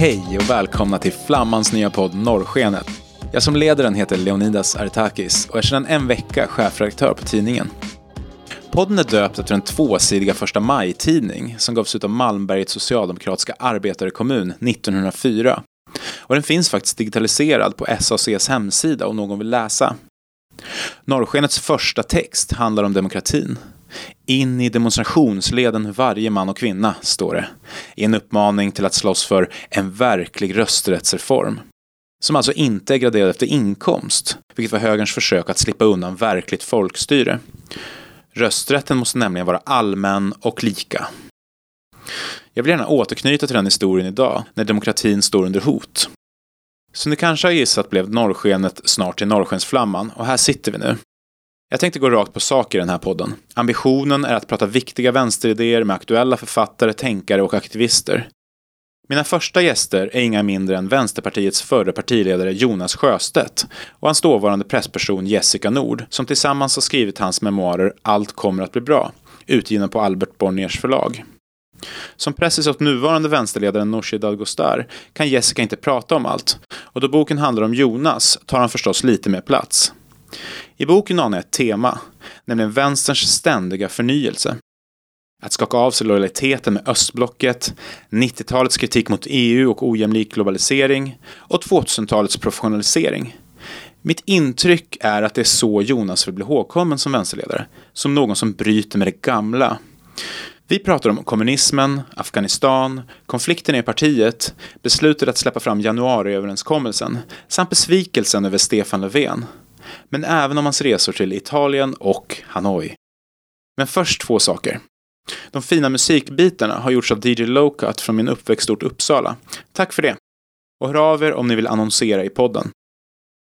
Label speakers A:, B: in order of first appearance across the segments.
A: Hej och välkomna till Flammans nya podd Norrskenet. Jag som leder den heter Leonidas Artakis och är sedan en vecka chefredaktör på tidningen. Podden är döpt efter en tvåsidiga första maj-tidning som gavs ut av Malmbergets socialdemokratiska arbetarekommun 1904. Och den finns faktiskt digitaliserad på SACs hemsida om någon vill läsa. Norrskenets första text handlar om demokratin. In i demonstrationsleden varje man och kvinna, står det. I en uppmaning till att slåss för en verklig rösträttsreform. Som alltså inte är graderad efter inkomst, vilket var högerns försök att slippa undan verkligt folkstyre. Rösträtten måste nämligen vara allmän och lika. Jag vill gärna återknyta till den historien idag, när demokratin står under hot. Som ni kanske har gissat blev norrskenet snart till norrskensflamman och här sitter vi nu. Jag tänkte gå rakt på sak i den här podden. Ambitionen är att prata viktiga vänsteridéer med aktuella författare, tänkare och aktivister. Mina första gäster är inga mindre än Vänsterpartiets förre partiledare Jonas Sjöstedt och hans dåvarande pressperson Jessica Nord som tillsammans har skrivit hans memoarer Allt kommer att bli bra, utgivna på Albert Bonniers förlag. Som pressis åt nuvarande vänsterledaren Nooshi Dadgostar kan Jessica inte prata om allt och då boken handlar om Jonas tar han förstås lite mer plats. I boken anar jag ett tema, nämligen vänsterns ständiga förnyelse. Att skaka av sig lojaliteten med östblocket, 90-talets kritik mot EU och ojämlik globalisering och 2000-talets professionalisering. Mitt intryck är att det är så Jonas vill bli ihågkommen som vänsterledare, som någon som bryter med det gamla. Vi pratar om kommunismen, Afghanistan, konflikten i partiet, beslutet att släppa fram januariöverenskommelsen samt besvikelsen över Stefan Löfven. Men även om hans resor till Italien och Hanoi. Men först två saker. De fina musikbitarna har gjorts av DJ Lowcut från min uppväxtort Uppsala. Tack för det. Och hör av er om ni vill annonsera i podden.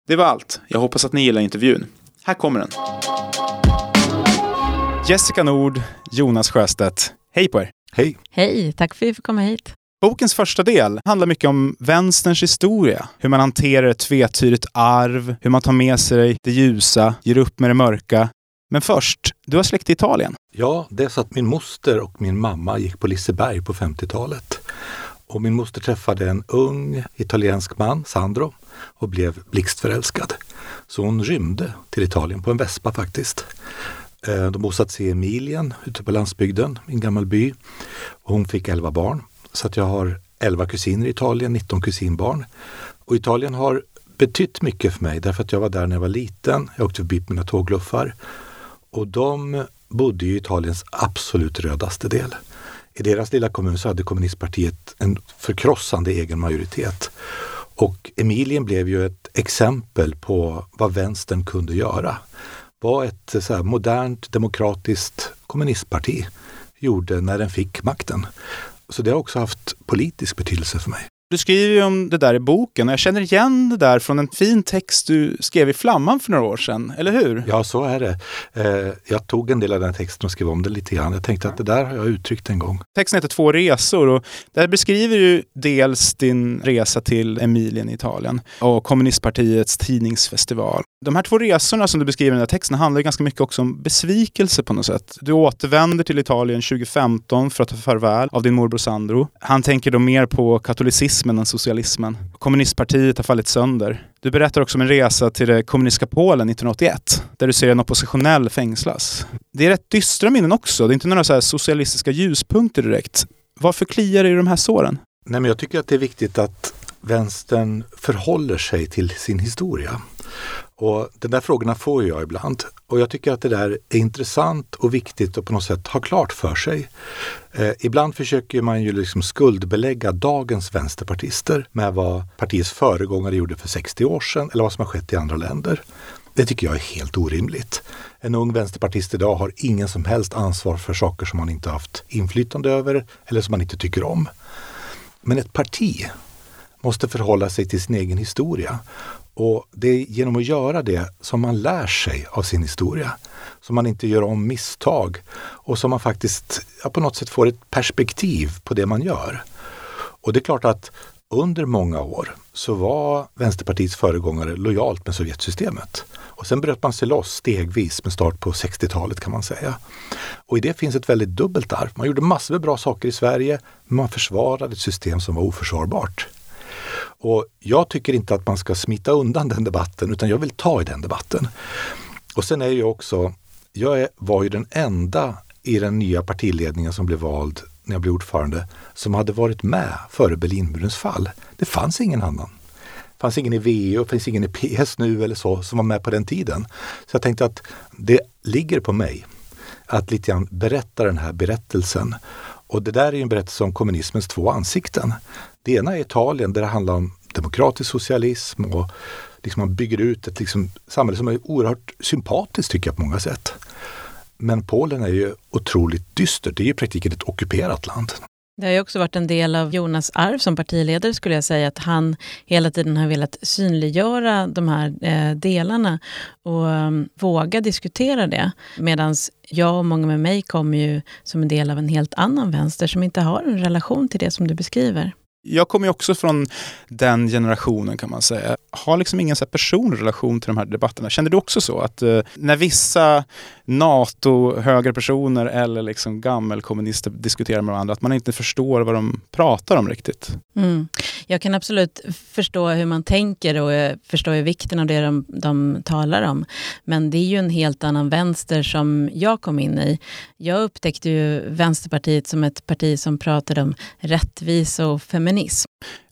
A: Det var allt. Jag hoppas att ni gillar intervjun. Här kommer den. Jessica Nord, Jonas Sjöstedt. Hej på er!
B: Hej!
C: Hej, tack för att vi fick komma hit.
A: Bokens första del handlar mycket om vänsterns historia. Hur man hanterar ett tvetydigt arv, hur man tar med sig det ljusa, ger upp med det mörka. Men först, du har släkt i Italien.
B: Ja, det är så att min moster och min mamma gick på Liseberg på 50-talet. Och min moster träffade en ung italiensk man, Sandro, och blev blixtförälskad. Så hon rymde till Italien på en vespa faktiskt. Eh, de bosatte sig i Emilien ute på landsbygden, i en gammal by. Och hon fick 11 barn. Så att jag har 11 kusiner i Italien, 19 kusinbarn. Och Italien har betytt mycket för mig därför att jag var där när jag var liten. Jag åkte förbi på mina tågluffar. Och de bodde i Italiens absolut rödaste del. I deras lilla kommun så hade kommunistpartiet en förkrossande egen majoritet. Och Emilien blev ju ett exempel på vad vänstern kunde göra. Vad ett så här, modernt demokratiskt kommunistparti gjorde när den fick makten. Så det har också haft politisk betydelse för mig.
A: Du skriver ju om det där i boken och jag känner igen det där från en fin text du skrev i Flamman för några år sedan, eller hur?
B: Ja, så är det. Eh, jag tog en del av den texten och skrev om det lite grann. Jag tänkte att det där har jag uttryckt en gång.
A: Texten heter Två resor och där beskriver du dels din resa till Emilien i Italien och kommunistpartiets tidningsfestival. De här två resorna som du beskriver i den här texten handlar ganska mycket också om besvikelse på något sätt. Du återvänder till Italien 2015 för att ta farväl av din morbror Sandro. Han tänker då mer på kommunismen än socialismen. Kommunistpartiet har fallit sönder. Du berättar också om en resa till det kommunistiska Polen 1981, där du ser en oppositionell fängslas. Det är rätt dystra minnen också. Det är inte några så socialistiska ljuspunkter direkt. Varför kliar det i de här såren?
B: Nej, men jag tycker att det är viktigt att vänstern förhåller sig till sin historia. Och de där frågorna får jag ibland. Och jag tycker att det där är intressant och viktigt att på något sätt ha klart för sig. Eh, ibland försöker man ju liksom skuldbelägga dagens vänsterpartister med vad partiets föregångare gjorde för 60 år sedan eller vad som har skett i andra länder. Det tycker jag är helt orimligt. En ung vänsterpartist idag har ingen som helst ansvar för saker som man inte haft inflytande över eller som man inte tycker om. Men ett parti måste förhålla sig till sin egen historia. Och det är genom att göra det som man lär sig av sin historia. Som man inte gör om misstag och som man faktiskt ja, på något sätt får ett perspektiv på det man gör. Och det är klart att under många år så var Vänsterpartiets föregångare lojalt med Sovjetsystemet. Och sen bröt man sig loss stegvis med start på 60-talet kan man säga. Och i det finns ett väldigt dubbelt arv. Man gjorde massor med bra saker i Sverige, men man försvarade ett system som var oförsvarbart. Och jag tycker inte att man ska smita undan den debatten utan jag vill ta i den debatten. Och sen är jag också, jag är, var ju den enda i den nya partiledningen som blev vald när jag blev ordförande som hade varit med före Berlinmurens fall. Det fanns ingen annan. Det fanns ingen i VU, det finns ingen i PS nu eller så som var med på den tiden. Så jag tänkte att det ligger på mig att lite grann berätta den här berättelsen. Och det där är en berättelse om kommunismens två ansikten. Det ena är Italien där det handlar om demokratisk socialism och liksom man bygger ut ett liksom samhälle som är oerhört sympatiskt tycker jag på många sätt. Men Polen är ju otroligt dystert. Det är ju i praktiken ett ockuperat land.
C: Det har ju också varit en del av Jonas arv som partiledare skulle jag säga, att han hela tiden har velat synliggöra de här eh, delarna och um, våga diskutera det. Medan jag och många med mig kommer ju som en del av en helt annan vänster som inte har en relation till det som du beskriver.
A: Jag kommer ju också från den generationen kan man säga. Har liksom ingen så personlig relation till de här debatterna. Känner du också så att eh, när vissa NATO-högerpersoner eller liksom gammelkommunister diskuterar med varandra, att man inte förstår vad de pratar om riktigt?
C: Mm. Jag kan absolut förstå hur man tänker och eh, jag förstår ju vikten av det de, de talar om. Men det är ju en helt annan vänster som jag kom in i. Jag upptäckte ju Vänsterpartiet som ett parti som pratade om rättvisa och feminism.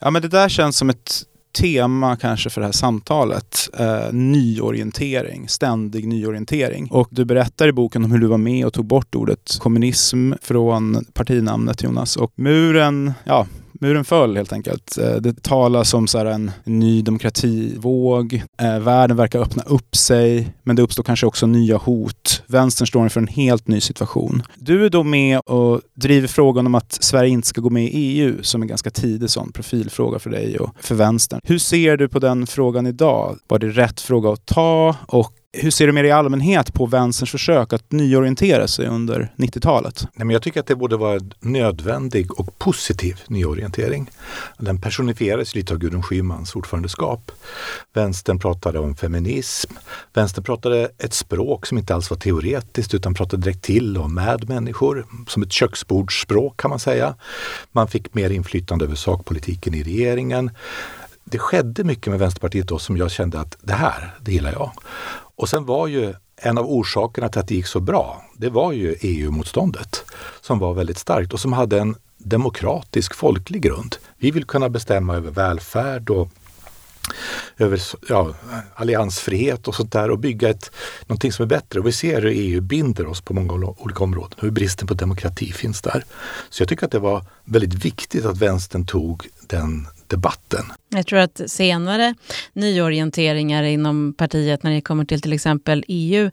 A: Ja men det där känns som ett tema kanske för det här samtalet. Eh, nyorientering, ständig nyorientering. Och du berättar i boken om hur du var med och tog bort ordet kommunism från partinamnet Jonas. Och muren, ja, muren föll helt enkelt. Eh, det talas om så en ny demokrativåg. Eh, världen verkar öppna upp sig, men det uppstår kanske också nya hot. Vänstern står inför en helt ny situation. Du är då med och driver frågan om att Sverige inte ska gå med i EU, som en ganska tidig sån profilfråga för dig och för vänstern. Hur ser du på den frågan idag? Var det rätt fråga att ta? Och hur ser du mer i allmänhet på vänsterns försök att nyorientera sig under 90-talet?
B: Nej, men jag tycker att det borde vara en nödvändig och positiv nyorientering. Den personifierades lite av Gudrun Schymans ordförandeskap. Vänstern pratade om feminism. Vänstern pratade ett språk som inte alls var teoretiskt utan pratade direkt till och med människor. Som ett köksbordsspråk kan man säga. Man fick mer inflytande över sakpolitiken i regeringen det skedde mycket med Vänsterpartiet då som jag kände att det här, det gillar jag. Och sen var ju en av orsakerna till att det gick så bra, det var ju EU-motståndet som var väldigt starkt och som hade en demokratisk folklig grund. Vi vill kunna bestämma över välfärd och över ja, alliansfrihet och sånt där och bygga ett, någonting som är bättre. Och vi ser hur EU binder oss på många olika områden, hur bristen på demokrati finns där. Så jag tycker att det var väldigt viktigt att vänstern tog den debatten.
C: Jag tror att senare nyorienteringar inom partiet när det kommer till till exempel EU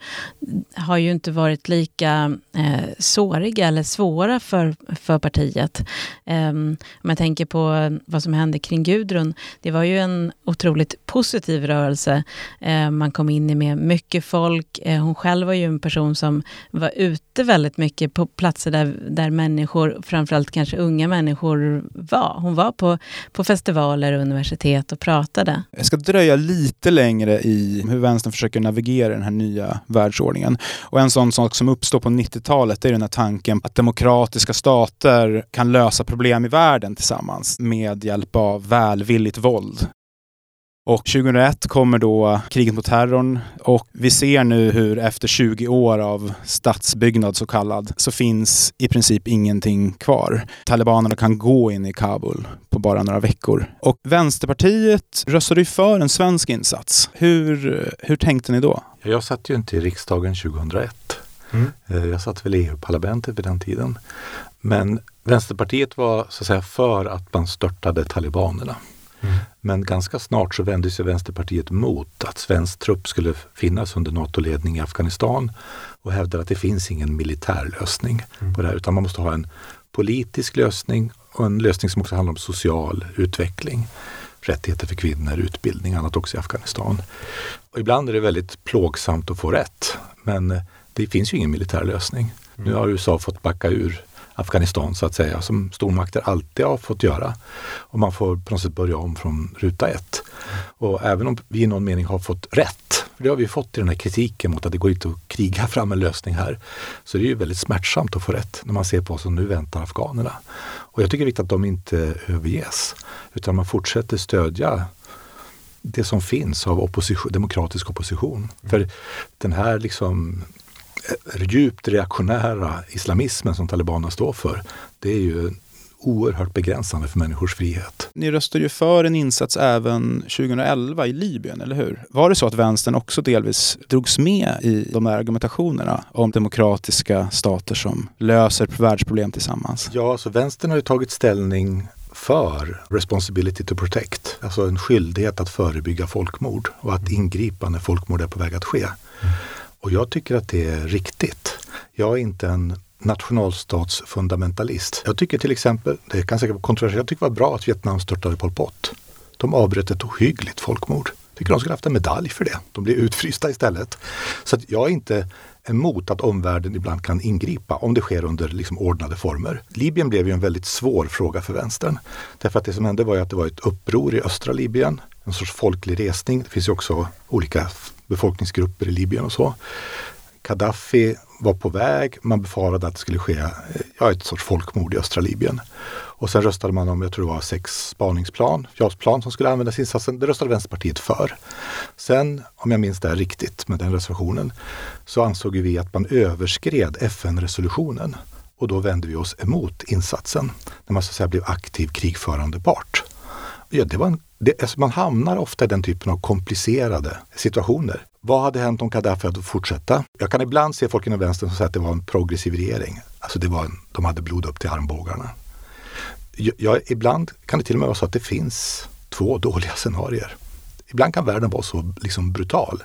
C: har ju inte varit lika eh, såriga eller svåra för, för partiet. Eh, om jag tänker på vad som hände kring Gudrun, det var ju en otroligt positiv rörelse. Eh, man kom in i med mycket folk. Eh, hon själv var ju en person som var ute väldigt mycket på platser där, där människor, framförallt kanske unga människor var. Hon var på, på festivaler och universitet och pratade.
A: Jag ska dröja lite längre i hur vänstern försöker navigera den här nya världsordningen. Och en sån sak som uppstår på 90-talet är den här tanken att demokratiska stater kan lösa problem i världen tillsammans med hjälp av välvilligt våld. Och 2001 kommer då kriget mot terrorn och vi ser nu hur efter 20 år av statsbyggnad så kallad så finns i princip ingenting kvar. Talibanerna kan gå in i Kabul på bara några veckor. Och Vänsterpartiet röstade ju för en svensk insats. Hur, hur tänkte ni då?
B: Jag satt ju inte i riksdagen 2001. Mm. Eh, jag satt väl i EU-parlamentet vid den tiden. Men Vänsterpartiet var så att säga för att man störtade talibanerna. Mm. Men ganska snart så vände sig Vänsterpartiet mot att svensk trupp skulle finnas under NATO-ledning i Afghanistan och hävdade att det finns ingen militär lösning mm. på det här utan man måste ha en politisk lösning och en lösning som också handlar om social utveckling. Rättigheter för kvinnor, utbildning, annat också i Afghanistan. Och ibland är det väldigt plågsamt att få rätt men det finns ju ingen militär lösning. Mm. Nu har USA fått backa ur Afghanistan så att säga, som stormakter alltid har fått göra. Och man får på något sätt börja om från ruta ett. Och även om vi i någon mening har fått rätt, För det har vi fått i den här kritiken mot att det går inte att kriga fram en lösning här. Så det är ju väldigt smärtsamt att få rätt när man ser på vad som nu väntar afghanerna. Och jag tycker det är viktigt att de inte överges, utan man fortsätter stödja det som finns av opposition, demokratisk opposition. Mm. För den här liksom djupt reaktionära islamismen som talibanerna står för, det är ju oerhört begränsande för människors frihet.
A: Ni röstade ju för en insats även 2011 i Libyen, eller hur? Var det så att vänstern också delvis drogs med i de här argumentationerna om demokratiska stater som löser världsproblem tillsammans?
B: Ja, så vänstern har ju tagit ställning för responsibility to protect, alltså en skyldighet att förebygga folkmord och att ingripa när folkmord är på väg att ske. Mm. Och jag tycker att det är riktigt. Jag är inte en nationalstatsfundamentalist. Jag tycker till exempel, det kan säkert vara kontroversiellt, jag tycker det var bra att Vietnam störtade Pol Pot. De avbröt ett ohyggligt folkmord. Jag tycker de skulle haft en medalj för det. De blir utfrysta istället. Så jag är inte emot att omvärlden ibland kan ingripa om det sker under liksom ordnade former. Libyen blev ju en väldigt svår fråga för vänstern. Därför att det som hände var ju att det var ett uppror i östra Libyen, en sorts folklig resning. Det finns ju också olika befolkningsgrupper i Libyen och så. Gaddafi var på väg, man befarade att det skulle ske ja, ett sorts folkmord i östra Libyen. Och sen röstade man om, jag tror det var sex spaningsplan, JAS-plan som skulle användas i insatsen. Det röstade Vänsterpartiet för. Sen, om jag minns det här riktigt med den reservationen, så ansåg vi att man överskred FN-resolutionen. Och då vände vi oss emot insatsen, när man så att säga blev aktiv krigförande part. Ja, det var en, det, alltså man hamnar ofta i den typen av komplicerade situationer. Vad hade hänt om Gaddafi hade fortsätta? Jag kan ibland se folk inom vänstern som säger att det var en progressiv regering. Alltså det var en, de hade blod upp till armbågarna. Ja, ibland kan det till och med vara så att det finns två dåliga scenarier. Ibland kan världen vara så liksom brutal.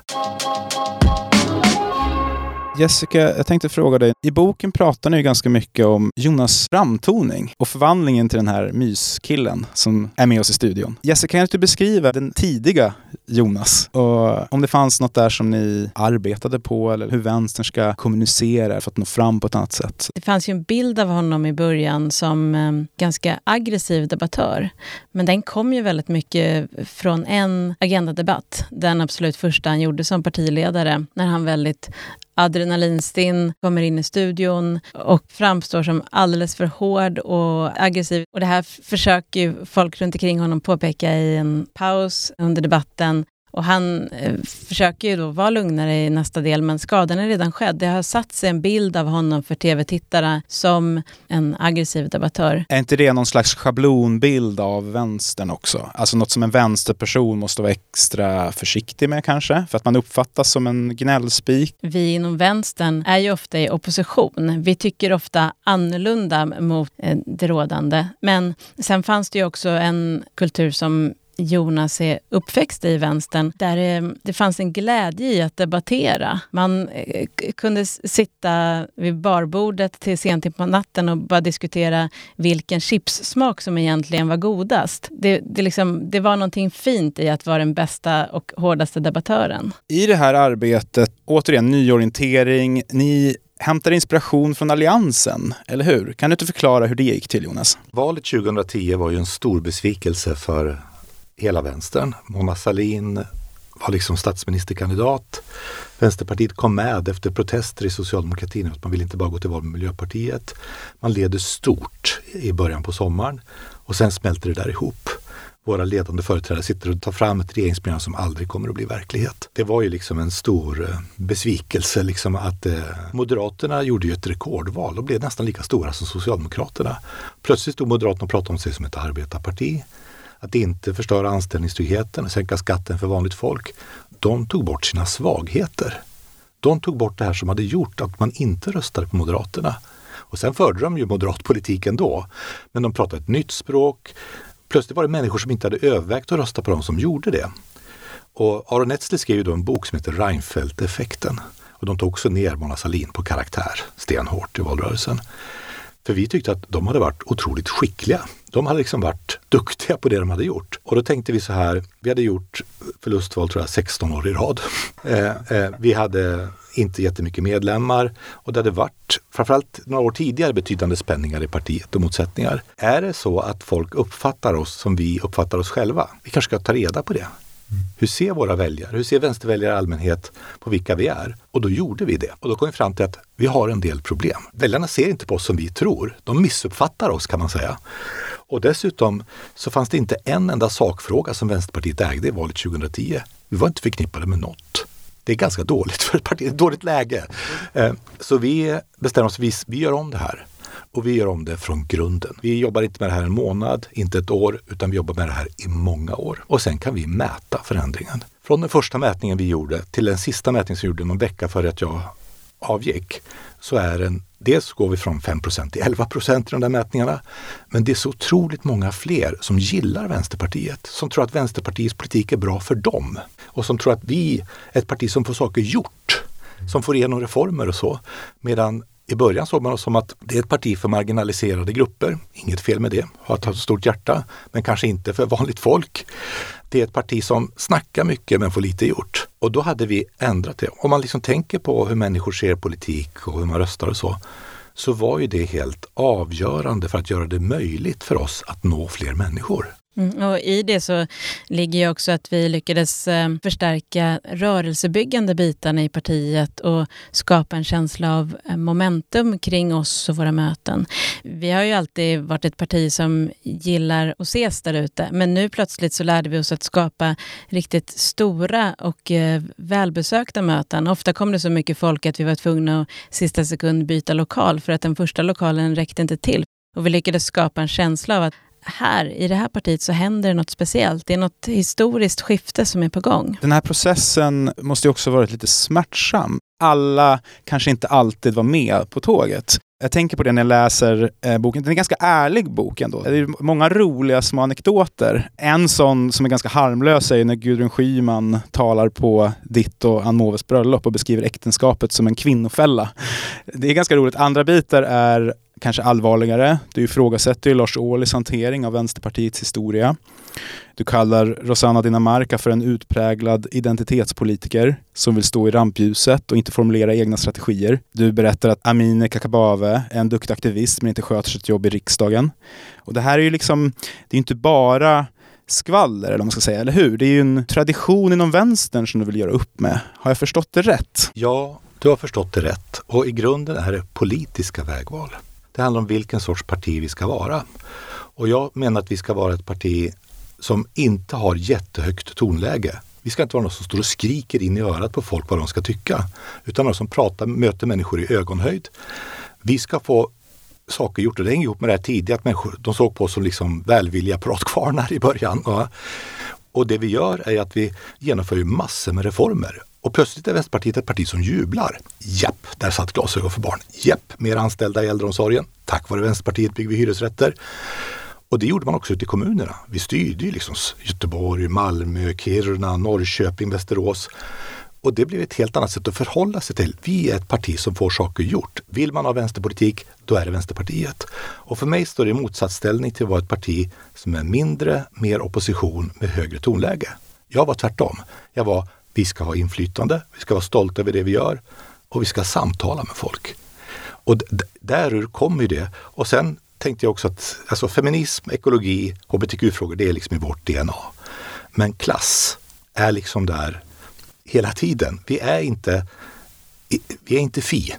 A: Jessica, jag tänkte fråga dig. I boken pratar ni ju ganska mycket om Jonas framtoning och förvandlingen till den här myskillen som är med oss i studion. Jessica, kan du beskriva den tidiga Jonas och om det fanns något där som ni arbetade på eller hur vänstern ska kommunicera för att nå fram på ett annat sätt?
C: Det fanns ju en bild av honom i början som eh, ganska aggressiv debattör. Men den kom ju väldigt mycket från en agendadebatt. Den absolut första han gjorde som partiledare när han väldigt adrenalinstinn, kommer in i studion och framstår som alldeles för hård och aggressiv. Och det här försöker ju folk runt omkring honom påpeka i en paus under debatten. Och han eh, försöker ju då vara lugnare i nästa del, men skadan är redan skedd. Det har satt sig en bild av honom för tv-tittare som en aggressiv debattör.
A: Är inte det någon slags schablonbild av vänstern också? Alltså något som en vänsterperson måste vara extra försiktig med kanske? För att man uppfattas som en gnällspik?
C: Vi inom vänstern är ju ofta i opposition. Vi tycker ofta annorlunda mot eh, det rådande. Men sen fanns det ju också en kultur som Jonas är uppväxt i vänstern, där det, det fanns en glädje i att debattera. Man eh, kunde sitta vid barbordet till sent på natten och bara diskutera vilken chipssmak som egentligen var godast. Det, det, liksom, det var någonting fint i att vara den bästa och hårdaste debattören.
A: I det här arbetet, återigen nyorientering, ni hämtar inspiration från Alliansen, eller hur? Kan du inte förklara hur det gick till Jonas?
B: Valet 2010 var ju en stor besvikelse för hela vänstern. Mona Sahlin var liksom statsministerkandidat. Vänsterpartiet kom med efter protester i socialdemokratin. att Man vill inte bara gå till val med Miljöpartiet. Man leder stort i början på sommaren och sen smälter det där ihop. Våra ledande företrädare sitter och tar fram ett regeringsprogram som aldrig kommer att bli verklighet. Det var ju liksom en stor eh, besvikelse liksom att eh, Moderaterna gjorde ju ett rekordval och blev nästan lika stora som Socialdemokraterna. Plötsligt stod Moderaterna och pratade om sig som ett arbetarparti att inte förstöra anställningstryggheten och sänka skatten för vanligt folk. De tog bort sina svagheter. De tog bort det här som hade gjort att man inte röstade på Moderaterna. Och sen förde de ju moderat politik ändå. Men de pratade ett nytt språk. Plötsligt var det människor som inte hade övervägt att rösta på dem som gjorde det. Och Aron Etzler skrev ju då en bok som heter Reinfeldt-effekten. Och de tog också ner Mona Sahlin på karaktär stenhårt i valrörelsen. För vi tyckte att de hade varit otroligt skickliga. De hade liksom varit duktiga på det de hade gjort. Och då tänkte vi så här, vi hade gjort förlustval tror jag 16 år i rad. Eh, eh, vi hade inte jättemycket medlemmar och det hade varit framförallt några år tidigare betydande spänningar i partiet och motsättningar. Är det så att folk uppfattar oss som vi uppfattar oss själva? Vi kanske ska ta reda på det. Hur ser våra väljare, hur ser vänsterväljare i allmänhet på vilka vi är? Och då gjorde vi det. Och då kom vi fram till att vi har en del problem. Väljarna ser inte på oss som vi tror. De missuppfattar oss kan man säga. Och dessutom så fanns det inte en enda sakfråga som Vänsterpartiet ägde i valet 2010. Vi var inte förknippade med något. Det är ganska dåligt för ett parti, ett dåligt läge. Eh, så vi bestämmer oss, vi, vi gör om det här. Och vi gör om det från grunden. Vi jobbar inte med det här en månad, inte ett år, utan vi jobbar med det här i många år. Och sen kan vi mäta förändringen. Från den första mätningen vi gjorde till den sista mätningen som vi gjorde någon vecka före att jag avgick, så är den, dels går vi från 5% till 11 procent i de där mätningarna, men det är så otroligt många fler som gillar Vänsterpartiet, som tror att Vänsterpartiets politik är bra för dem och som tror att vi är ett parti som får saker gjort, som får igenom reformer och så. Medan i början såg man oss som att det är ett parti för marginaliserade grupper. Inget fel med det, har ett stort hjärta, men kanske inte för vanligt folk. Det är ett parti som snackar mycket men får lite gjort. Och då hade vi ändrat det. Om man liksom tänker på hur människor ser politik och hur man röstar och så, så var ju det helt avgörande för att göra det möjligt för oss att nå fler människor.
C: Mm, och I det så ligger ju också att vi lyckades eh, förstärka rörelsebyggande bitarna i partiet och skapa en känsla av eh, momentum kring oss och våra möten. Vi har ju alltid varit ett parti som gillar att ses där ute, men nu plötsligt så lärde vi oss att skapa riktigt stora och eh, välbesökta möten. Ofta kom det så mycket folk att vi var tvungna att sista sekund byta lokal för att den första lokalen räckte inte till. Och vi lyckades skapa en känsla av att här, i det här partiet, så händer det något speciellt. Det är något historiskt skifte som är på gång.
A: Den här processen måste ju också varit lite smärtsam. Alla kanske inte alltid var med på tåget. Jag tänker på det när jag läser eh, boken. Den är en ganska ärlig bok ändå. Det är många roliga små anekdoter. En sån som är ganska harmlös är när Gudrun Schyman talar på ditt och Ann Moves bröllop och beskriver äktenskapet som en kvinnofälla. Det är ganska roligt. Andra bitar är kanske allvarligare. Du ifrågasätter ju Lars Ohlys hantering av Vänsterpartiets historia. Du kallar Rosanna Dinamarca för en utpräglad identitetspolitiker som vill stå i rampljuset och inte formulera egna strategier. Du berättar att Amineh Kakabaveh är en duktig aktivist men inte sköter sitt jobb i riksdagen. Och det här är ju liksom, det är inte bara skvaller, eller vad man ska säga, eller hur? Det är ju en tradition inom vänstern som du vill göra upp med. Har jag förstått det rätt?
B: Ja, du har förstått det rätt. Och i grunden är det politiska vägval. Det handlar om vilken sorts parti vi ska vara. Och jag menar att vi ska vara ett parti som inte har jättehögt tonläge. Vi ska inte vara någon som står och skriker in i örat på folk vad de ska tycka. Utan någon som pratar, möter människor i ögonhöjd. Vi ska få saker gjort och det hänger ihop med det här tidiga att människor, de såg på oss som liksom välvilliga pratkvarnar i början. Och det vi gör är att vi genomför massor med reformer och plötsligt är Vänsterpartiet ett parti som jublar. Japp, där satt glasögon för barn. Japp, mer anställda i äldreomsorgen. Tack vare Vänsterpartiet bygger vi hyresrätter. Och det gjorde man också ute i kommunerna. Vi styrde ju liksom Göteborg, Malmö, Kiruna, Norrköping, Västerås. Och det blev ett helt annat sätt att förhålla sig till. Vi är ett parti som får saker gjort. Vill man ha vänsterpolitik, då är det Vänsterpartiet. Och för mig står det i motsatsställning till att vara ett parti som är mindre, mer opposition med högre tonläge. Jag var tvärtom. Jag var vi ska ha inflytande, vi ska vara stolta över det vi gör och vi ska samtala med folk. Och därur kommer ju det. Och sen tänkte jag också att alltså feminism, ekologi, hbtq-frågor, det är liksom i vårt DNA. Men klass är liksom där hela tiden. Vi är inte, vi är inte fi.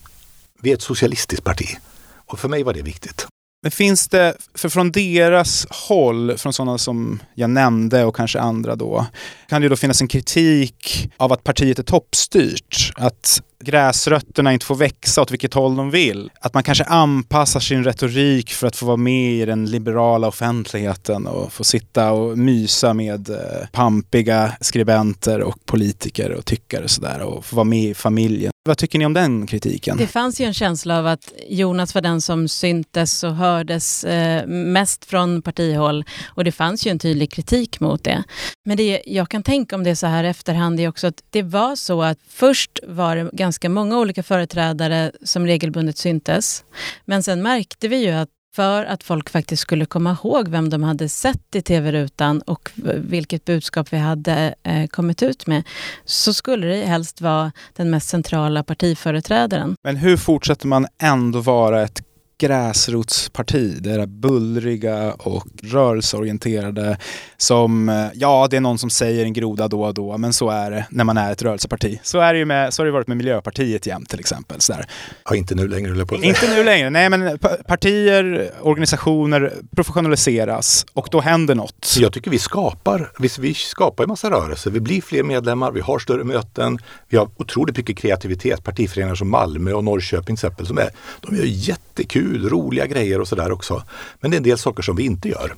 B: Vi är ett socialistiskt parti. Och för mig var det viktigt.
A: Men finns det, för från deras håll, från sådana som jag nämnde och kanske andra då, kan det ju då finnas en kritik av att partiet är toppstyrt. Att gräsrötterna inte får växa åt vilket håll de vill. Att man kanske anpassar sin retorik för att få vara med i den liberala offentligheten och få sitta och mysa med eh, pampiga skribenter och politiker och tyckare och sådär och få vara med i familjen. Vad tycker ni om den kritiken?
C: Det fanns ju en känsla av att Jonas var den som syntes och hördes eh, mest från partihåll och det fanns ju en tydlig kritik mot det. Men det jag kan tänka om det så här efterhand är också att det var så att först var det ganska ganska många olika företrädare som regelbundet syntes. Men sen märkte vi ju att för att folk faktiskt skulle komma ihåg vem de hade sett i tv-rutan och vilket budskap vi hade eh, kommit ut med, så skulle det helst vara den mest centrala partiföreträdaren.
A: Men hur fortsätter man ändå vara ett gräsrotsparti. Det är det bullriga och rörelseorienterade som, eh, ja det är någon som säger en groda då och då, men så är det när man är ett rörelseparti. Så, är det ju med, så har det varit med Miljöpartiet jämt till exempel. Sådär.
B: Ja, inte nu längre, jag på
A: Inte nu längre, nej men partier, organisationer professionaliseras och då händer något.
B: Jag tycker vi skapar, vi, vi skapar en massa rörelser. Vi blir fler medlemmar, vi har större möten, vi har otroligt mycket kreativitet. Partiföreningar som Malmö och Norrköping till exempel, som är, de gör jättekul, roliga grejer och sådär också. Men det är en del saker som vi inte gör.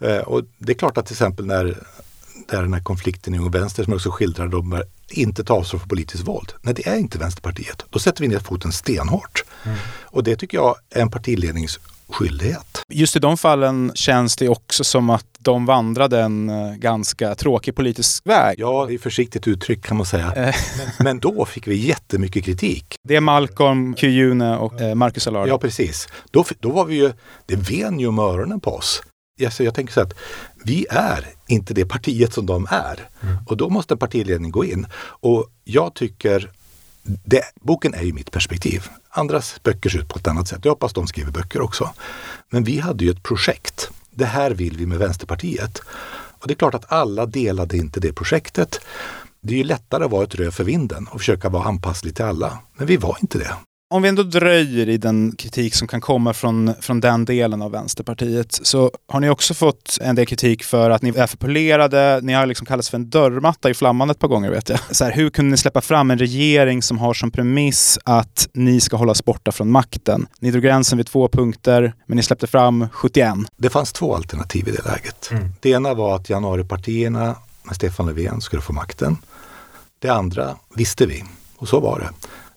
B: Eh, och det är klart att till exempel när där den här konflikten i Ung Vänster som jag också skildrar, de inte ta avstånd från politiskt våld. Nej, det är inte Vänsterpartiet. Då sätter vi ner foten stenhårt. Mm. Och det tycker jag är en partilednings skyldighet.
A: Just i de fallen känns det också som att de vandrade en eh, ganska tråkig politisk väg.
B: Ja, det är försiktigt uttryck kan man säga. Eh. men, men, då fick vi jättemycket kritik.
A: Det är Malcolm, Kyune och eh, Marcus Allard.
B: Ja, precis. Då, då var vi ju, det ven ju om öronen på oss. Alltså jag tänker så att vi är inte det partiet som de är. Mm. Och då måste en partiledning gå in. Och jag tycker det, boken är ju mitt perspektiv. Andras böcker ser ut på ett annat sätt. Jag hoppas de skriver böcker också. Men vi hade ju ett projekt. Det här vill vi med Vänsterpartiet. Och det är klart att alla delade inte det projektet. Det är ju lättare att vara ett rö för vinden och försöka vara anpasslig till alla. Men vi var inte det
A: om vi ändå dröjer i den kritik som kan komma från, från den delen av Vänsterpartiet så har ni också fått en del kritik för att ni är för polerade. Ni har liksom kallats för en dörrmatta i flamman ett par gånger vet jag. Så här, hur kunde ni släppa fram en regering som har som premiss att ni ska hållas borta från makten? Ni drog gränsen vid två punkter, men ni släppte fram 71.
B: Det fanns två alternativ i det läget. Mm. Det ena var att januaripartierna med Stefan Löfven skulle få makten. Det andra visste vi och så var det.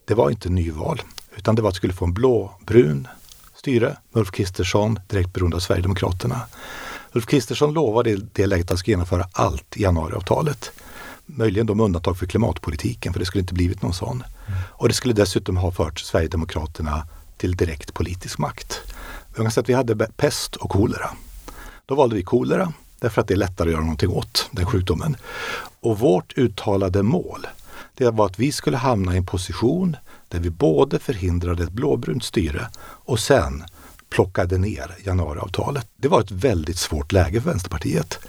B: Det var inte nyval. Utan det var att vi skulle få en blåbrun styre med Ulf Kristersson direkt beroende av Sverigedemokraterna. Ulf Kristersson lovade i det läget att han skulle genomföra allt i januariavtalet. Möjligen då med undantag för klimatpolitiken, för det skulle inte blivit någon sån. Mm. Och det skulle dessutom ha fört Sverigedemokraterna till direkt politisk makt. Vi kan säga att vi hade pest och kolera. Då valde vi kolera därför att det är lättare att göra någonting åt den sjukdomen. Och vårt uttalade mål, det var att vi skulle hamna i en position där vi både förhindrade ett blåbrunt styre och sen plockade ner januariavtalet. Det var ett väldigt svårt läge för Vänsterpartiet.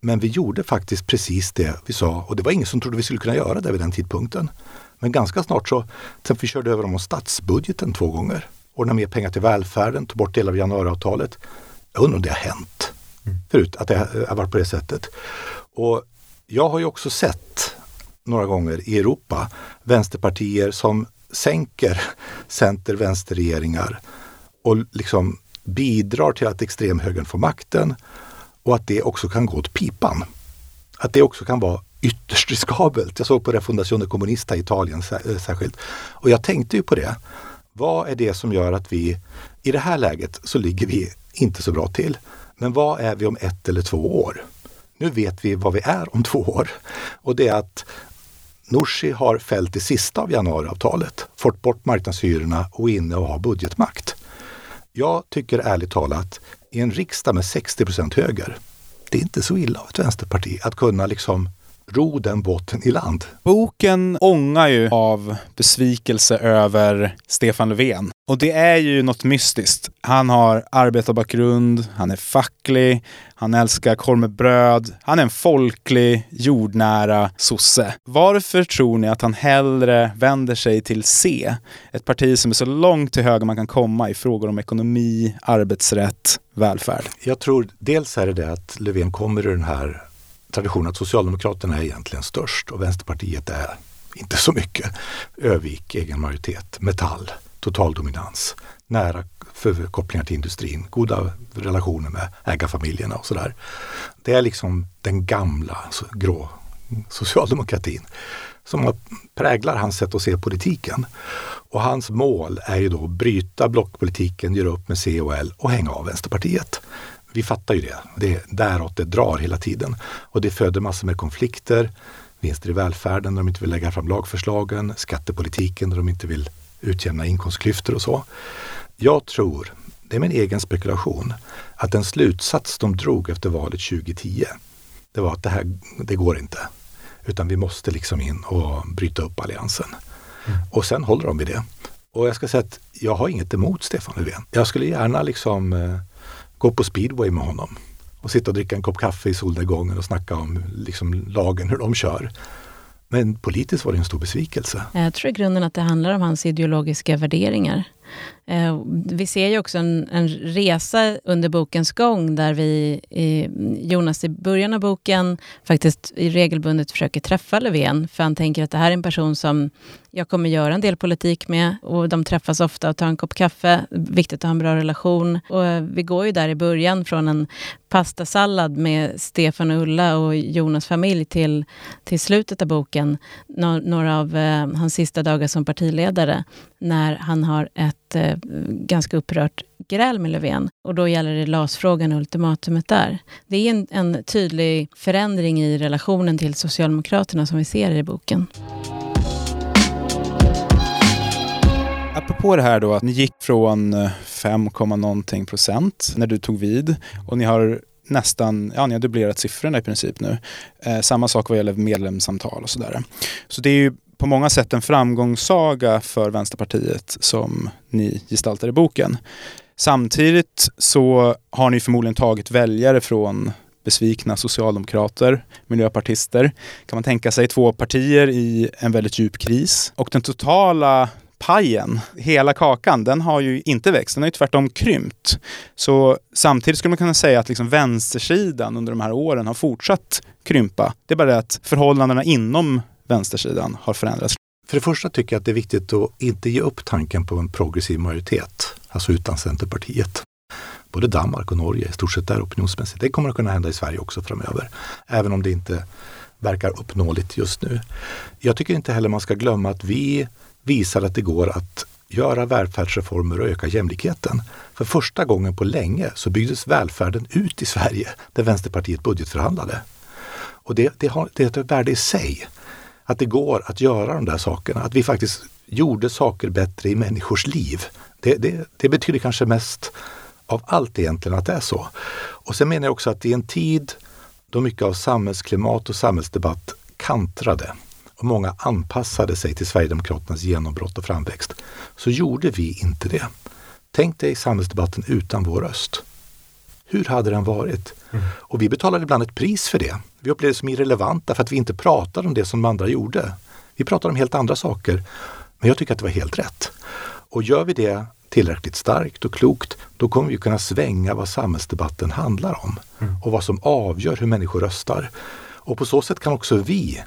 B: Men vi gjorde faktiskt precis det vi sa och det var ingen som trodde vi skulle kunna göra det vid den tidpunkten. Men ganska snart så, sen vi körde över dem om statsbudgeten två gånger, ordna mer pengar till välfärden, tog bort delar av januariavtalet. Jag undrar om det har hänt mm. förut, att det har varit på det sättet. Och jag har ju också sett några gånger i Europa vänsterpartier som sänker center-vänsterregeringar och liksom bidrar till att extremhögern får makten och att det också kan gå åt pipan. Att det också kan vara ytterst riskabelt. Jag såg på Refundazione Comunista i Italien eh, särskilt. Och jag tänkte ju på det. Vad är det som gör att vi, i det här läget så ligger vi inte så bra till. Men vad är vi om ett eller två år? Nu vet vi vad vi är om två år. Och det är att Nooshi har fällt det sista av januariavtalet, fått bort marknadshyrorna och inne och har budgetmakt. Jag tycker ärligt talat, i en riksdag med 60 procent höger, det är inte så illa av ett vänsterparti att kunna liksom ro den båten i land.
A: Boken ångar ju av besvikelse över Stefan Löfven. Och det är ju något mystiskt. Han har arbetarbakgrund, han är facklig, han älskar korv med bröd. Han är en folklig, jordnära sosse. Varför tror ni att han hellre vänder sig till C? Ett parti som är så långt till höger man kan komma i frågor om ekonomi, arbetsrätt, välfärd.
B: Jag tror dels är det det att Löfven kommer ur den här tradition att Socialdemokraterna är egentligen störst och Vänsterpartiet är inte så mycket. Övik, egen majoritet, Metall, total dominans, nära kopplingar till industrin, goda relationer med ägarfamiljerna och sådär. Det är liksom den gamla grå socialdemokratin som präglar hans sätt att se politiken. Och hans mål är ju då att bryta blockpolitiken, göra upp med C och L och hänga av Vänsterpartiet vi fattar ju det. Det är däråt det drar hela tiden. Och det föder massor med konflikter. Vinster i välfärden när de inte vill lägga fram lagförslagen, skattepolitiken när de inte vill utjämna inkomstklyftor och så. Jag tror, det är min egen spekulation, att den slutsats de drog efter valet 2010, det var att det här, det går inte. Utan vi måste liksom in och bryta upp alliansen. Mm. Och sen håller de vid det. Och jag ska säga att jag har inget emot Stefan Löfven. Jag skulle gärna liksom eh, gå på speedway med honom och sitta och dricka en kopp kaffe i solnedgången och snacka om liksom, lagen, hur de kör. Men politiskt var det en stor besvikelse.
C: Jag tror i grunden att det handlar om hans ideologiska värderingar. Eh, vi ser ju också en, en, resa under bokens gång där vi, Jonas i början av boken faktiskt regelbundet försöker träffa Löfven, för han tänker att det här är en person som jag kommer göra en del politik med och de träffas ofta och tar en kopp kaffe. Viktigt att ha en bra relation. Och eh, vi går ju där i början från en pastasallad med Stefan och Ulla och Jonas familj till, till slutet av boken, några av eh, hans sista dagar som partiledare, när han har ett eh, ganska upprört gräl med Löfven. Och då gäller det LAS-frågan och ultimatumet där. Det är en, en tydlig förändring i relationen till Socialdemokraterna som vi ser i boken.
A: Apropå det här då att ni gick från eh, 5, någonting procent när du tog vid och ni har nästan, ja ni har dubblerat siffrorna i princip nu. Eh, samma sak vad gäller medlemssamtal och sådär. Så det är ju på många sätt en framgångssaga för Vänsterpartiet som ni gestaltar i boken. Samtidigt så har ni förmodligen tagit väljare från besvikna socialdemokrater, miljöpartister. Kan man tänka sig två partier i en väldigt djup kris. Och den totala pajen, hela kakan, den har ju inte växt, den har ju tvärtom krympt. Så samtidigt skulle man kunna säga att liksom vänstersidan under de här åren har fortsatt krympa. Det är bara det att förhållandena inom vänstersidan har förändrats.
B: För det första tycker jag att det är viktigt att inte ge upp tanken på en progressiv majoritet, alltså utan Centerpartiet. Både Danmark och Norge i stort sett där opinionsmässigt. Det kommer att kunna hända i Sverige också framöver, även om det inte verkar uppnåeligt just nu. Jag tycker inte heller man ska glömma att vi visar att det går att göra välfärdsreformer och öka jämlikheten. För första gången på länge så byggdes välfärden ut i Sverige där Vänsterpartiet budgetförhandlade. Och det, det, har, det är ett värde i sig att det går att göra de där sakerna, att vi faktiskt gjorde saker bättre i människors liv. Det, det, det betyder kanske mest av allt egentligen att det är så. Och sen menar jag också att i en tid då mycket av samhällsklimat och samhällsdebatt kantrade och många anpassade sig till Sverigedemokraternas genombrott och framväxt, så gjorde vi inte det. Tänk dig samhällsdebatten utan vår röst. Hur hade den varit? Mm. Och vi betalade ibland ett pris för det. Vi upplevde det som irrelevanta för att vi inte pratade om det som de andra gjorde. Vi pratade om helt andra saker. Men jag tycker att det var helt rätt. Och gör vi det tillräckligt starkt och klokt, då kommer vi kunna svänga vad samhällsdebatten handlar om mm. och vad som avgör hur människor röstar. Och på så sätt kan också vi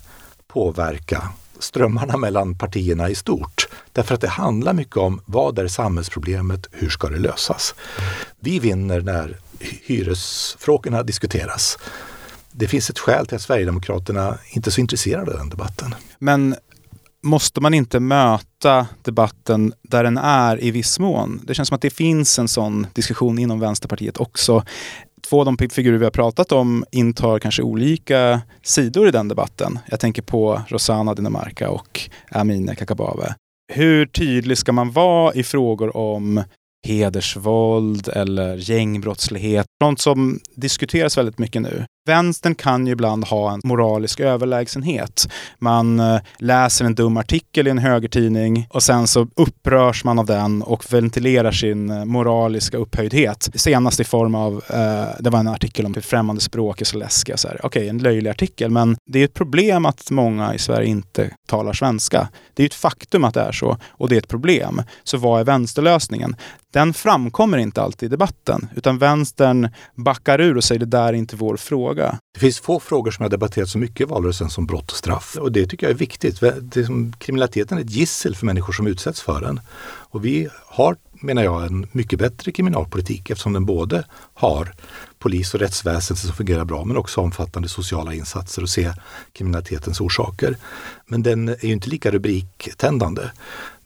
B: påverka strömmarna mellan partierna i stort. Därför att det handlar mycket om vad är samhällsproblemet, hur ska det lösas? Vi vinner när hyresfrågorna diskuteras. Det finns ett skäl till att Sverigedemokraterna inte är så intresserade av den debatten.
A: Men måste man inte möta debatten där den är i viss mån? Det känns som att det finns en sån diskussion inom Vänsterpartiet också. Två av de figurer vi har pratat om intar kanske olika sidor i den debatten. Jag tänker på Rosanna Dinamarca och Amineh Kakabaveh. Hur tydlig ska man vara i frågor om hedersvåld eller gängbrottslighet. Sånt som diskuteras väldigt mycket nu. Vänstern kan ju ibland ha en moralisk överlägsenhet. Man eh, läser en dum artikel i en högertidning och sen så upprörs man av den och ventilerar sin eh, moraliska upphöjdhet. Senast i form av, eh, det var en artikel om hur främmande språk är så läskiga. Okej, okay, en löjlig artikel, men det är ett problem att många i Sverige inte talar svenska. Det är ett faktum att det är så och det är ett problem. Så vad är vänsterlösningen? Den framkommer inte alltid i debatten, utan vänstern backar ur och säger det där är inte vår fråga.
B: Det finns få frågor som har debatterats så mycket i valrörelsen som brott och straff. Och det tycker jag är viktigt. Det som, kriminaliteten är ett gissel för människor som utsätts för den. Och vi har, menar jag, en mycket bättre kriminalpolitik eftersom den både har polis och rättsväsende som fungerar bra men också omfattande sociala insatser och se kriminalitetens orsaker. Men den är ju inte lika rubriktändande.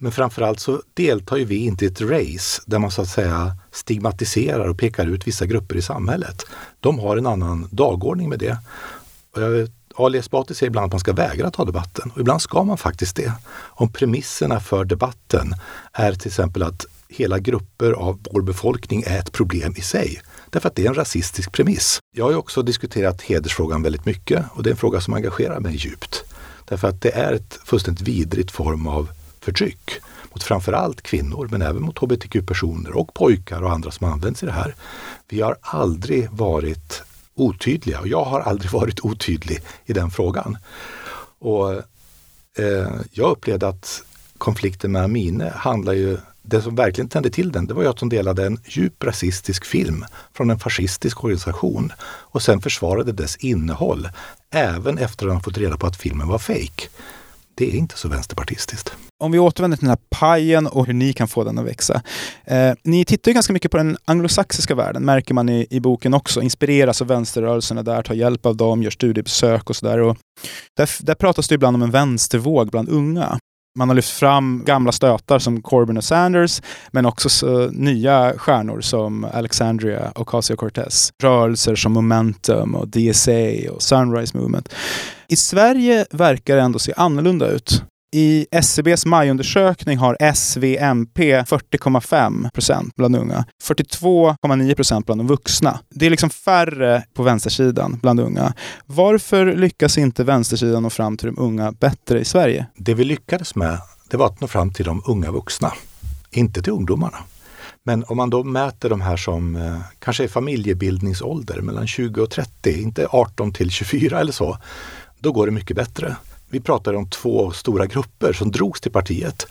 B: Men framförallt så deltar ju vi inte i ett race där man så att säga stigmatiserar och pekar ut vissa grupper i samhället. De har en annan dagordning med det. Ali Esbati säger ibland att man ska vägra ta debatten och ibland ska man faktiskt det. Om premisserna för debatten är till exempel att hela grupper av vår befolkning är ett problem i sig. Därför att det är en rasistisk premiss. Jag har ju också diskuterat hedersfrågan väldigt mycket och det är en fråga som engagerar mig djupt. Därför att det är ett fullständigt vidrigt form av förtryck mot framförallt kvinnor, men även mot hbtq-personer och pojkar och andra som används i det här. Vi har aldrig varit otydliga och jag har aldrig varit otydlig i den frågan. Och eh, Jag upplevde att konflikten med Amine handlar ju det som verkligen tände till den, det var ju att hon delade en djup rasistisk film från en fascistisk organisation och sen försvarade dess innehåll även efter att han fått reda på att filmen var fejk. Det är inte så vänsterpartistiskt.
A: Om vi återvänder till den här pajen och hur ni kan få den att växa. Eh, ni tittar ju ganska mycket på den anglosaxiska världen, märker man i, i boken också. Inspireras av vänsterrörelserna där, tar hjälp av dem, gör studiebesök och sådär. Där, där pratas det ibland om en vänstervåg bland unga. Man har lyft fram gamla stötar som Corbyn och Sanders, men också nya stjärnor som Alexandria och Ocasio-Cortez. Rörelser som Momentum och DSA och Sunrise Movement. I Sverige verkar det ändå se annorlunda ut. I SCBs majundersökning har SVMP 40,5 procent bland unga. 42,9 procent bland de vuxna. Det är liksom färre på vänstersidan bland unga. Varför lyckas inte vänstersidan nå fram till de unga bättre i Sverige?
B: Det vi lyckades med, det var att nå fram till de unga vuxna, inte till ungdomarna. Men om man då mäter de här som eh, kanske är familjebildningsålder mellan 20 och 30, inte 18 till 24 eller så, då går det mycket bättre. Vi pratade om två stora grupper som drogs till partiet.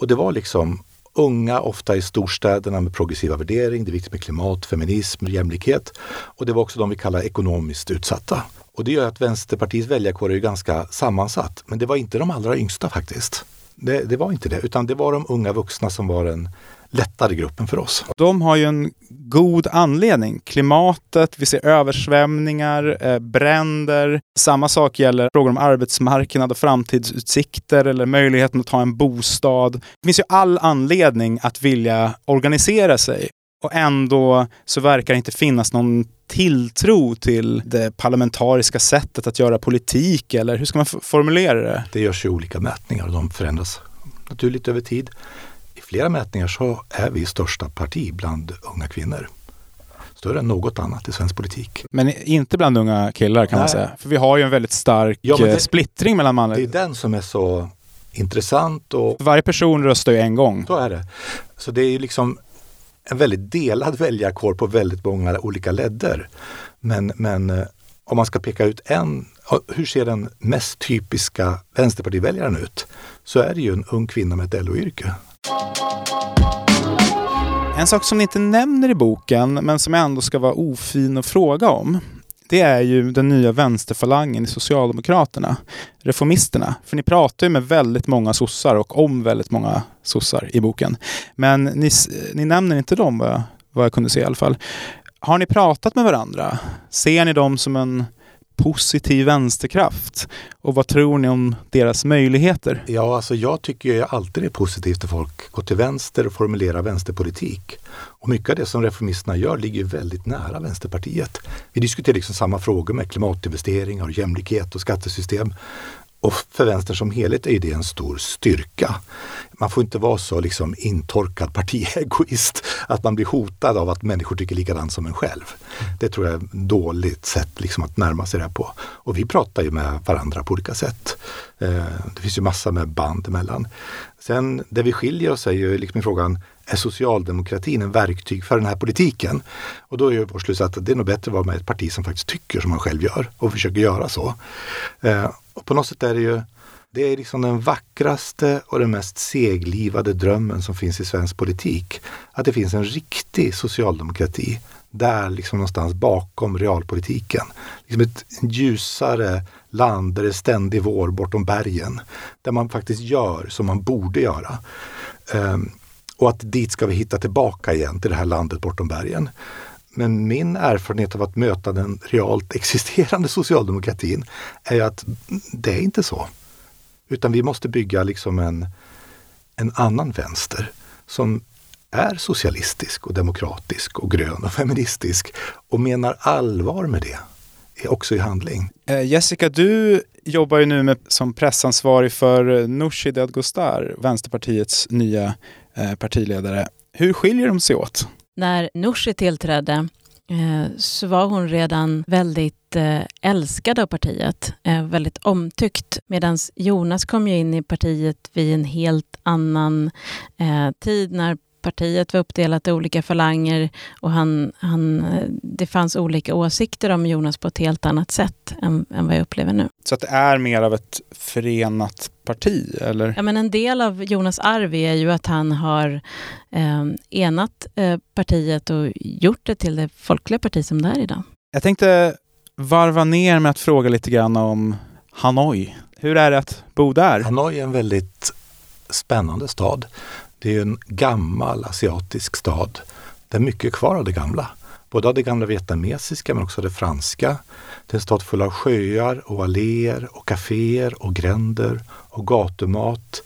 B: Och det var liksom unga, ofta i storstäderna med progressiva värdering. Det är viktigt med klimat, feminism, jämlikhet. Och det var också de vi kallar ekonomiskt utsatta. Och det gör att Vänsterpartiets väljarkår är ganska sammansatt. Men det var inte de allra yngsta faktiskt. Det, det, var inte det, utan det var de unga vuxna som var den lättare gruppen för oss.
A: De har ju en god anledning. Klimatet, vi ser översvämningar, eh, bränder. Samma sak gäller frågor om arbetsmarknad och framtidsutsikter eller möjligheten att ta en bostad. Det finns ju all anledning att vilja organisera sig. Och ändå så verkar det inte finnas någon tilltro till det parlamentariska sättet att göra politik, eller hur ska man formulera det?
B: Det görs ju olika mätningar och de förändras naturligt över tid flera mätningar så är vi största parti bland unga kvinnor. Större än något annat i svensk politik.
A: Men inte bland unga killar kan Nej. man säga. För vi har ju en väldigt stark ja, det, eh, splittring mellan manliga.
B: Det är den som är så intressant. Och,
A: Varje person röstar ju en gång.
B: Så är det. Så det är ju liksom en väldigt delad väljarkår på väldigt många olika ledder. Men, men eh, om man ska peka ut en, hur ser den mest typiska vänsterpartiväljaren ut? Så är det ju en ung kvinna med ett LO-yrke.
A: En sak som ni inte nämner i boken, men som jag ändå ska vara ofin att fråga om, det är ju den nya vänsterfalangen i Socialdemokraterna, reformisterna. För ni pratar ju med väldigt många sossar och om väldigt många sossar i boken. Men ni, ni nämner inte dem vad jag, vad jag kunde se i alla fall. Har ni pratat med varandra? Ser ni dem som en positiv vänsterkraft? Och vad tror ni om deras möjligheter?
B: Ja, alltså jag tycker ju alltid det är positivt när folk går till vänster och formulerar vänsterpolitik. Och mycket av det som reformisterna gör ligger väldigt nära Vänsterpartiet. Vi diskuterar liksom samma frågor med klimatinvesteringar, jämlikhet och skattesystem. Och för vänstern som helhet är det en stor styrka. Man får inte vara så liksom intorkad partiegoist att man blir hotad av att människor tycker likadant som en själv. Det tror jag är ett dåligt sätt liksom att närma sig det här på. Och vi pratar ju med varandra på olika sätt. Eh, det finns ju massa med band emellan. Sen det vi skiljer oss är ju liksom i frågan, är socialdemokratin en verktyg för den här politiken? Och då är ju vår slutsats att det är nog bättre att vara med ett parti som faktiskt tycker som man själv gör och försöker göra så. Eh, och på något sätt är det ju det är liksom den vackraste och den mest seglivade drömmen som finns i svensk politik. Att det finns en riktig socialdemokrati där liksom någonstans bakom realpolitiken. Liksom ett ljusare land där det är ständig vår bortom bergen. Där man faktiskt gör som man borde göra. Um, och att dit ska vi hitta tillbaka igen till det här landet bortom bergen. Men min erfarenhet av att möta den realt existerande socialdemokratin är att det är inte så. Utan vi måste bygga liksom en, en annan vänster som är socialistisk och demokratisk och grön och feministisk och menar allvar med det också i handling.
A: Eh, Jessica, du jobbar ju nu med, som pressansvarig för eh, Nooshi Dadgostar, Vänsterpartiets nya eh, partiledare. Hur skiljer de sig åt?
C: När Nooshi tillträdde eh, så var hon redan väldigt eh, älskad av partiet, eh, väldigt omtyckt. Medan Jonas kom ju in i partiet vid en helt annan tid när partiet var uppdelat i olika falanger och han, han, det fanns olika åsikter om Jonas på ett helt annat sätt än, än vad jag upplever nu.
A: Så att det är mer av ett förenat parti, eller?
C: Ja, men en del av Jonas arv är ju att han har eh, enat eh, partiet och gjort det till det folkliga parti som det är idag.
A: Jag tänkte varva ner med att fråga lite grann om Hanoi. Hur är det att bo där?
B: Hanoi är en väldigt spännande stad. Det är en gammal asiatisk stad. Det är mycket kvar av det gamla. Både av det gamla vietnamesiska men också av det franska. Det är en stad full av sjöar och alléer och kaféer och gränder och gatumat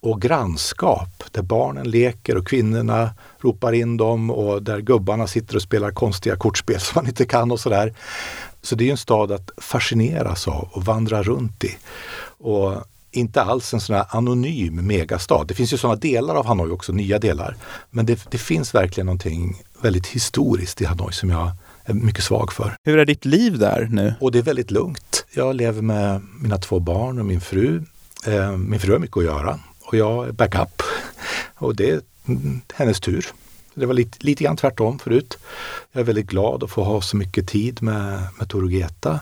B: och grannskap där barnen leker och kvinnorna ropar in dem och där gubbarna sitter och spelar konstiga kortspel som man inte kan och sådär. Så det är en stad att fascineras av och vandra runt i. Och inte alls en sån här anonym megastad. Det finns ju sådana delar av Hanoi också, nya delar. Men det, det, finns verkligen någonting väldigt historiskt i Hanoi som jag är mycket svag för.
A: Hur är ditt liv där nu?
B: Och det är väldigt lugnt. Jag lever med mina två barn och min fru. Eh, min fru har mycket att göra och jag är backup. Och det är hennes tur. Det var lite, lite grann tvärtom förut. Jag är väldigt glad att få ha så mycket tid med, med Tor och Greta.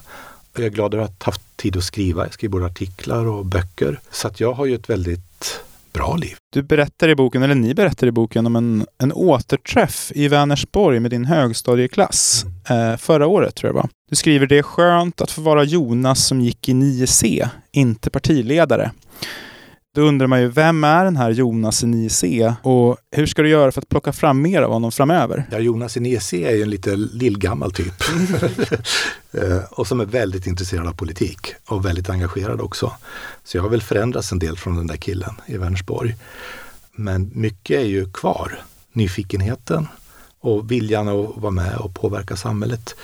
B: Jag är glad att ha haft tid att skriva. Jag skriver både artiklar och böcker. Så att jag har ju ett väldigt bra liv.
A: Du berättar i boken, eller ni berättar i boken, om en, en återträff i Vänersborg med din högstadieklass mm. eh, förra året, tror jag var. Du skriver det är skönt att få vara Jonas som gick i 9C, inte partiledare. Då undrar man ju, vem är den här Jonas i 9C och hur ska du göra för att plocka fram mer av honom framöver?
B: Ja, Jonas i 9C är ju en lite lillgammal typ. Eh, och som är väldigt intresserad av politik och väldigt engagerad också. Så jag har väl förändrats en del från den där killen i Vänersborg. Men mycket är ju kvar. Nyfikenheten och viljan att vara med och påverka samhället.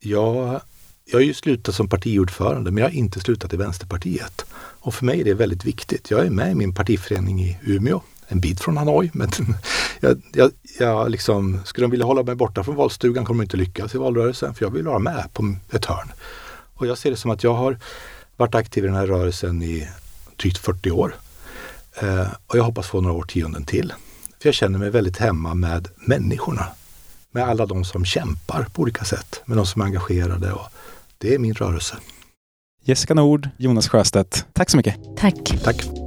B: Jag, jag har ju slutat som partiordförande men jag har inte slutat i Vänsterpartiet. Och för mig är det väldigt viktigt. Jag är med i min partiförening i Umeå, en bit från Hanoi. Men jag, jag, jag liksom, skulle de vilja hålla mig borta från valstugan kommer de inte lyckas i valrörelsen för jag vill vara med på ett hörn. Och jag ser det som att jag har varit aktiv i den här rörelsen i drygt 40 år. Eh, och jag hoppas få några årtionden till. För jag känner mig väldigt hemma med människorna. Med alla de som kämpar på olika sätt, med de som är engagerade. Och det är min rörelse.
A: Jessica Nord, Jonas Sjöstedt. Tack så mycket.
C: Tack.
B: Tack.